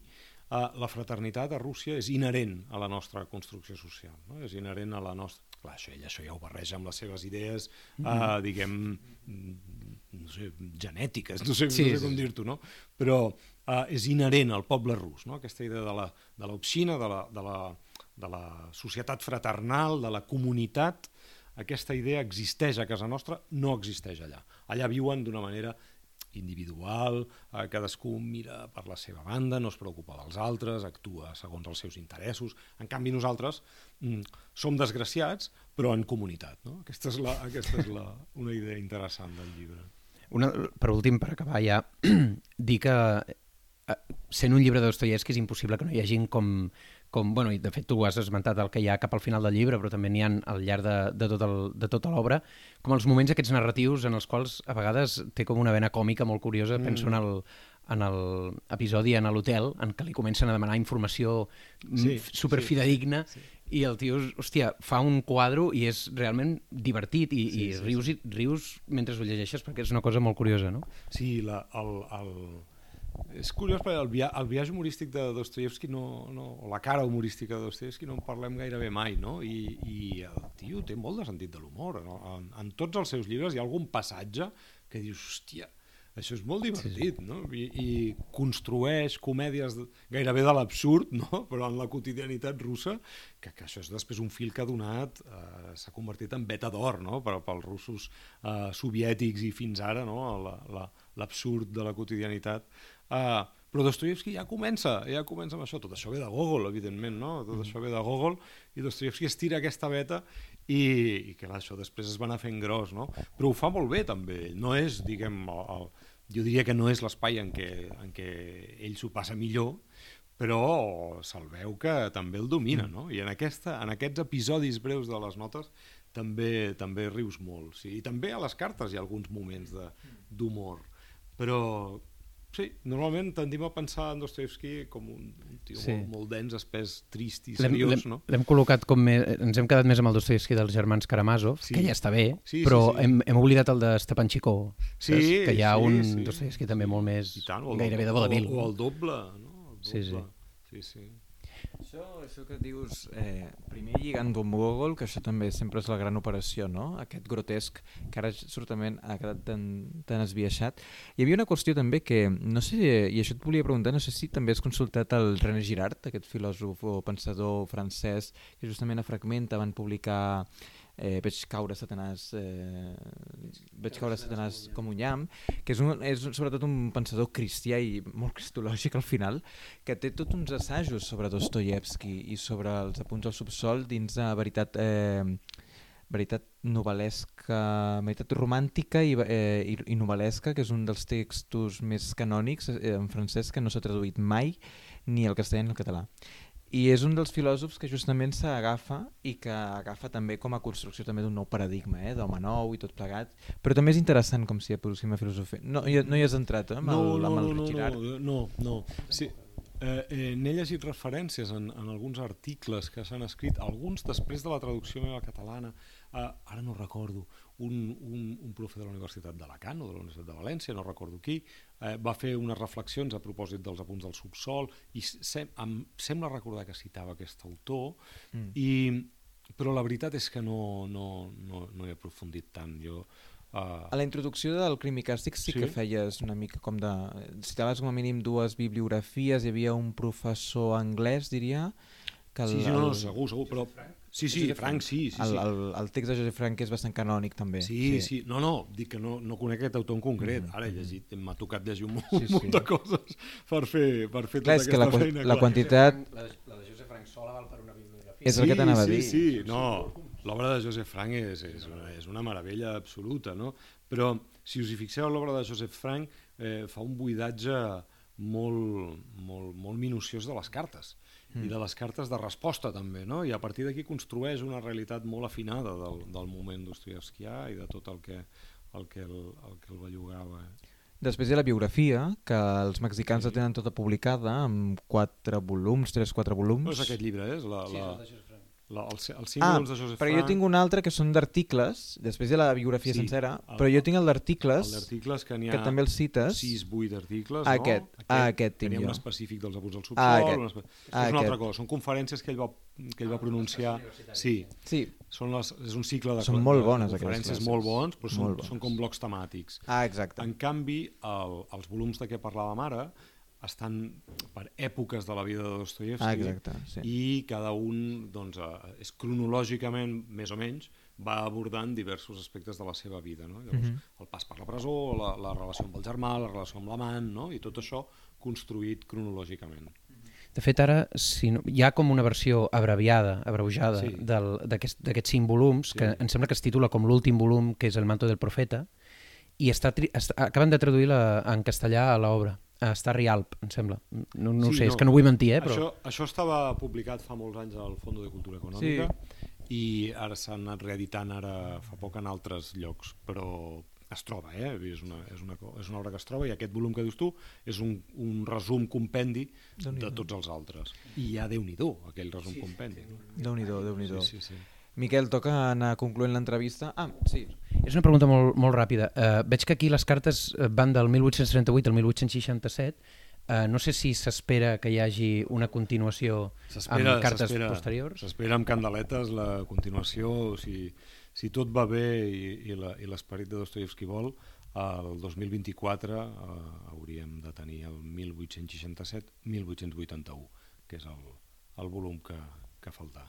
la fraternitat a Rússia és inherent a la nostra construcció social, no? És inherent a la nostra... Clar, això, ell això ja ho barreja amb les seves idees, uh, mm -hmm. diguem, no sé, genètiques, no sé, sí, no sé com sí. dir-t'ho, no? Però uh, és inherent al poble rus, no? Aquesta idea de l'opsina, de, la, de, la, de la societat fraternal, de la comunitat, aquesta idea existeix a casa nostra, no existeix allà. Allà viuen d'una manera individual, eh, cadascú mira per la seva banda, no es preocupa dels altres, actua segons els seus interessos. En canvi, nosaltres mm, som desgraciats, però en comunitat. No? Aquesta és, la, aquesta és la, una idea interessant del llibre. Una, per últim, per acabar ja, dir que eh, sent un llibre de Dostoyevsky és impossible que no hi hagi com com, bueno, i de fet tu has esmentat el que hi ha cap al final del llibre, però també n'hi ha al llarg de, de, tot el, de tota l'obra, com els moments aquests narratius en els quals a vegades té com una vena còmica molt curiosa, mm. penso en el, en l'episodi en l'hotel, en què li comencen a demanar informació sí, superfidedigna, sí, sí. i el tio, hòstia, fa un quadre i és realment divertit i, sí, i sí, rius, sí. rius mentre ho llegeixes perquè és una cosa molt curiosa, no? Sí, la, el, el, és curiós perquè el, via el viatge humorístic de Dostoyevsky no, no, o la cara humorística de Dostoyevsky no en parlem gairebé mai no? I, i el tio té molt de sentit de l'humor no? en, en tots els seus llibres hi ha algun passatge que dius hòstia, això és molt divertit no? I, i construeix comèdies de, gairebé de l'absurd no? però en la quotidianitat russa que, que això és després un fil que ha donat eh, s'ha convertit en beta d'or no? per, pels russos eh, soviètics i fins ara no? l'absurd la, la, de la quotidianitat Uh, però Dostoyevsky ja comença, ja comença amb això. Tot això ve de Gogol, evidentment, no? Tot mm. això ve de Gogol i Dostoyevsky estira aquesta veta i, i que això després es va anar fent gros, no? Però ho fa molt bé, també. No és, diguem, el, el, jo diria que no és l'espai en, què, en què ell s'ho passa millor, però se'l veu que també el domina, no? I en, aquesta, en aquests episodis breus de les notes també també rius molt. Sí? I també a les cartes hi ha alguns moments d'humor. Però Sí, normalment tendim a pensar en Dostoevsky com un, un tio sí. molt, molt dens, espès, trist i seriós, no? L'hem col·locat com més... Ens hem quedat més amb el Dostoevsky dels germans Karamazov, sí. que ja està bé, sí, però sí, sí. Hem, hem oblidat el de Stepan Chikó, sí, que hi ha sí, un sí. Dostoevsky també molt més... tant, gairebé de vodevil. O, o el doble, no? El doble. Sí, sí. sí, sí. Això, això que dius, eh, primer lligant amb Google, que això també sempre és la gran operació, no? aquest grotesc que ara certament ha quedat tan, tan esbiaixat. Hi havia una qüestió també que, no sé, i això et volia preguntar, no sé si també has consultat el René Girard, aquest filòsof o pensador francès, que justament a Fragmenta van publicar eh, veig caure Satanàs eh, veig caure Satanàs com un llamp que és, un, és sobretot un pensador cristià i molt cristològic al final que té tots uns assajos sobre Dostoyevsky i sobre els apunts al subsol dins de veritat eh, veritat novel·lesca, veritat romàntica i, eh, i, i novel·lesca, que és un dels textos més canònics eh, en francès que no s'ha traduït mai ni al castellà ni al català. I és un dels filòsofs que justament s'agafa i que agafa també com a construcció també d'un nou paradigma, eh, d'home nou i tot plegat, però també és interessant com si aproxima filosofia. No, hi, no hi has entrat, eh, amb no, el, amb no, el no, Girard? no, no, no. Sí, eh, eh, n'he llegit referències en, en alguns articles que s'han escrit, alguns després de la traducció meva catalana, eh, ara no recordo, un, un, un profe de la Universitat d'Alacant o de la Universitat de València, no recordo qui, eh, va fer unes reflexions a propòsit dels apunts del subsol i sem em sembla recordar que citava aquest autor, mm. i, però la veritat és que no, no, no, no he aprofundit tant. Jo, Uh... A la introducció del Crim i Càstig sí, sí que feies una mica com de... Citaves com a mínim dues bibliografies, hi havia un professor anglès, diria, que el, sí, sí, no, el... segur, segur, però... Sí, sí, Josep Frank, sí. sí, el, sí. El, el text de Josep Frank és bastant canònic també. Sí, sí, sí. No, no, dic que no, no conec aquest autor en concret. Mm -hmm. Ara he llegit, m'ha tocat llegir un, sí, sí. munt de coses per fer, per fer clar, tota aquesta la, feina. La, la quantitat... La, la de Josep Frank sola val per una bibliografia. És el que t'anava a dir. Sí, sí, no. L'obra de Josep Frank és, és, una, és una meravella absoluta, no? Però si us hi fixeu, l'obra de Josep Frank eh, fa un buidatge molt, molt, molt minuciós de les cartes mm. i de les cartes de resposta també, no? i a partir d'aquí construeix una realitat molt afinada del, del moment dostoyevskià i de tot el que el, que el, el, que el bellugava. Després hi ha la biografia, que els mexicans sí. la tenen tota publicada, amb quatre volums, tres, quatre volums. No és aquest llibre, és la... Sí, la... el els, els ah, de Josep però jo tinc un altre que són d'articles, després de la biografia sí, sencera, el, però jo tinc el d'articles, que, que també els cites. 6, 8 articles, aquest, no? Aquest, ah, aquest tinc jo. un específic dels al subsol, ah, aquest. Una, ah, és una altra cosa, són conferències que ell va, que ell va pronunciar. Sí, sí. Són les, és un cicle de, són molt bones, de conferències molt bons, però són, són com blocs temàtics. Ah, exacte. En canvi, el, els volums de què parlàvem ara, estan per èpoques de la vida de Dostoyevsky ah, exacte, sí. i cada un doncs, eh, és cronològicament, més o menys, va abordant diversos aspectes de la seva vida. No? Llavors, uh mhm. -huh. El pas per la presó, la, la relació amb el germà, la relació amb l'amant, no? i tot això construït cronològicament. De fet, ara si no, hi ha com una versió abreviada, abreujada, sí. d'aquests aquest, cinc volums, sí. que em sembla que es titula com l'últim volum, que és El manto del profeta, i està, està, acaben de traduir-la en castellà a l'obra està a Rialp, em sembla. No, no sí, sé, no. és que no vull mentir, eh? Però... Això, això estava publicat fa molts anys al Fondo de Cultura Econòmica sí. i ara s'han anat reeditant ara fa poc en altres llocs, però es troba, eh? és, una, és, una, és una obra que es troba i aquest volum que dius tu és un, un resum compendi de tots els altres. I ja Déu-n'hi-do, aquell resum sí, compendi. Déu-n'hi-do, déu nhi déu sí, sí, sí. Miquel, toca anar concloent l'entrevista. Ah, sí. És una pregunta molt, molt ràpida. Uh, veig que aquí les cartes eh, van del 1838 al 1867. Uh, no sé si s'espera que hi hagi una continuació amb cartes posteriors. S'espera amb candeletes la continuació, si, si tot va bé i, i l'esperit de Dostoyevsky vol, el 2024 uh, hauríem de tenir el 1867-1881, que és el, el volum que, que falta.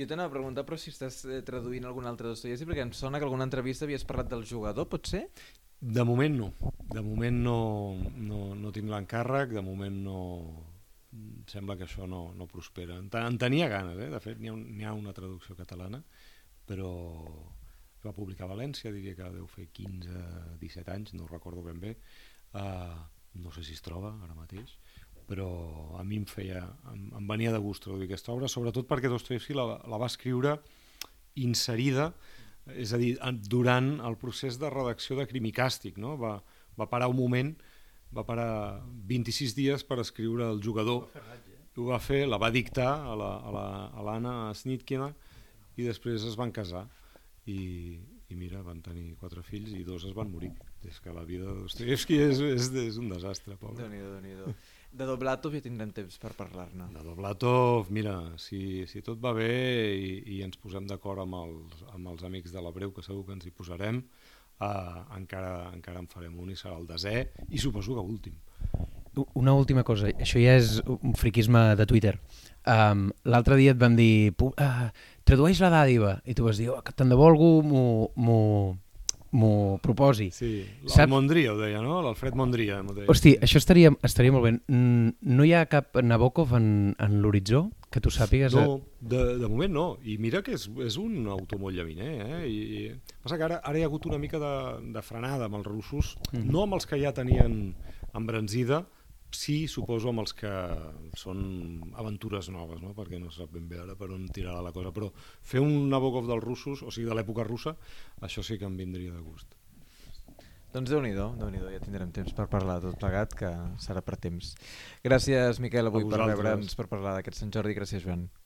Jo t'anava a preguntar, però si estàs eh, traduint algun altre Dostoyevsky, perquè em sona que alguna entrevista havies parlat del jugador, pot ser? De moment no. De moment no, no, no tinc l'encàrrec, de moment no... Sembla que això no, no prospera. En, en tenia ganes, eh? de fet n'hi ha, un, ha una traducció catalana, però va publicar a València, diria que deu fer 15-17 anys, no recordo ben bé. Uh, no sé si es troba ara mateix però a mi em feia, em, em venia de gust traduir aquesta obra, sobretot perquè Dostoyevsky la, la va escriure inserida, és a dir, durant el procés de redacció de Crimicàstic, no? va, va parar un moment, va parar 26 dies per escriure El jugador, ho va fer, la va dictar a l'Anna la, a Snitkina i després es van casar i, i mira, van tenir quatre fills i dos es van morir. És que la vida de Dostoyevsky és, és, és un desastre, pobre. Déu-n'hi-do, déu nhi déu de Doblatov ja tindrem temps per parlar-ne. De Doblatov, mira, si, si tot va bé i, i ens posem d'acord amb, els, amb els amics de la Breu, que segur que ens hi posarem, uh, encara, encara en farem un i serà el desè, i suposo que últim. una última cosa, això ja és un friquisme de Twitter. Um, L'altre dia et van dir, uh, tradueix la dàdiva, i tu vas dir, oh, tant de bo algú m'ho proposi. Sí, el Saps? Mondria ho deia, no? L'Alfred Mondria. Deia. Hosti, això estaria, estaria molt bé. No hi ha cap Nabokov en, en l'horitzó que tu sàpigues? No, de, de moment no. I mira que és, és un autor molt llaviner. Eh? I, i, passa que ara, ara hi ha hagut una mica de, de frenada amb els russos, mm -hmm. no amb els que ja tenien embranzida, sí, suposo, amb els que són aventures noves, no? perquè no sap ben bé ara per on tirarà la cosa, però fer un Nabokov dels russos, o sigui, de l'època russa, això sí que em vindria de gust. Doncs Déu-n'hi-do, déu nhi déu ja tindrem temps per parlar de tot plegat, que serà per temps. Gràcies, Miquel, avui per rebre'ns, per parlar d'aquest Sant Jordi. Gràcies, Joan.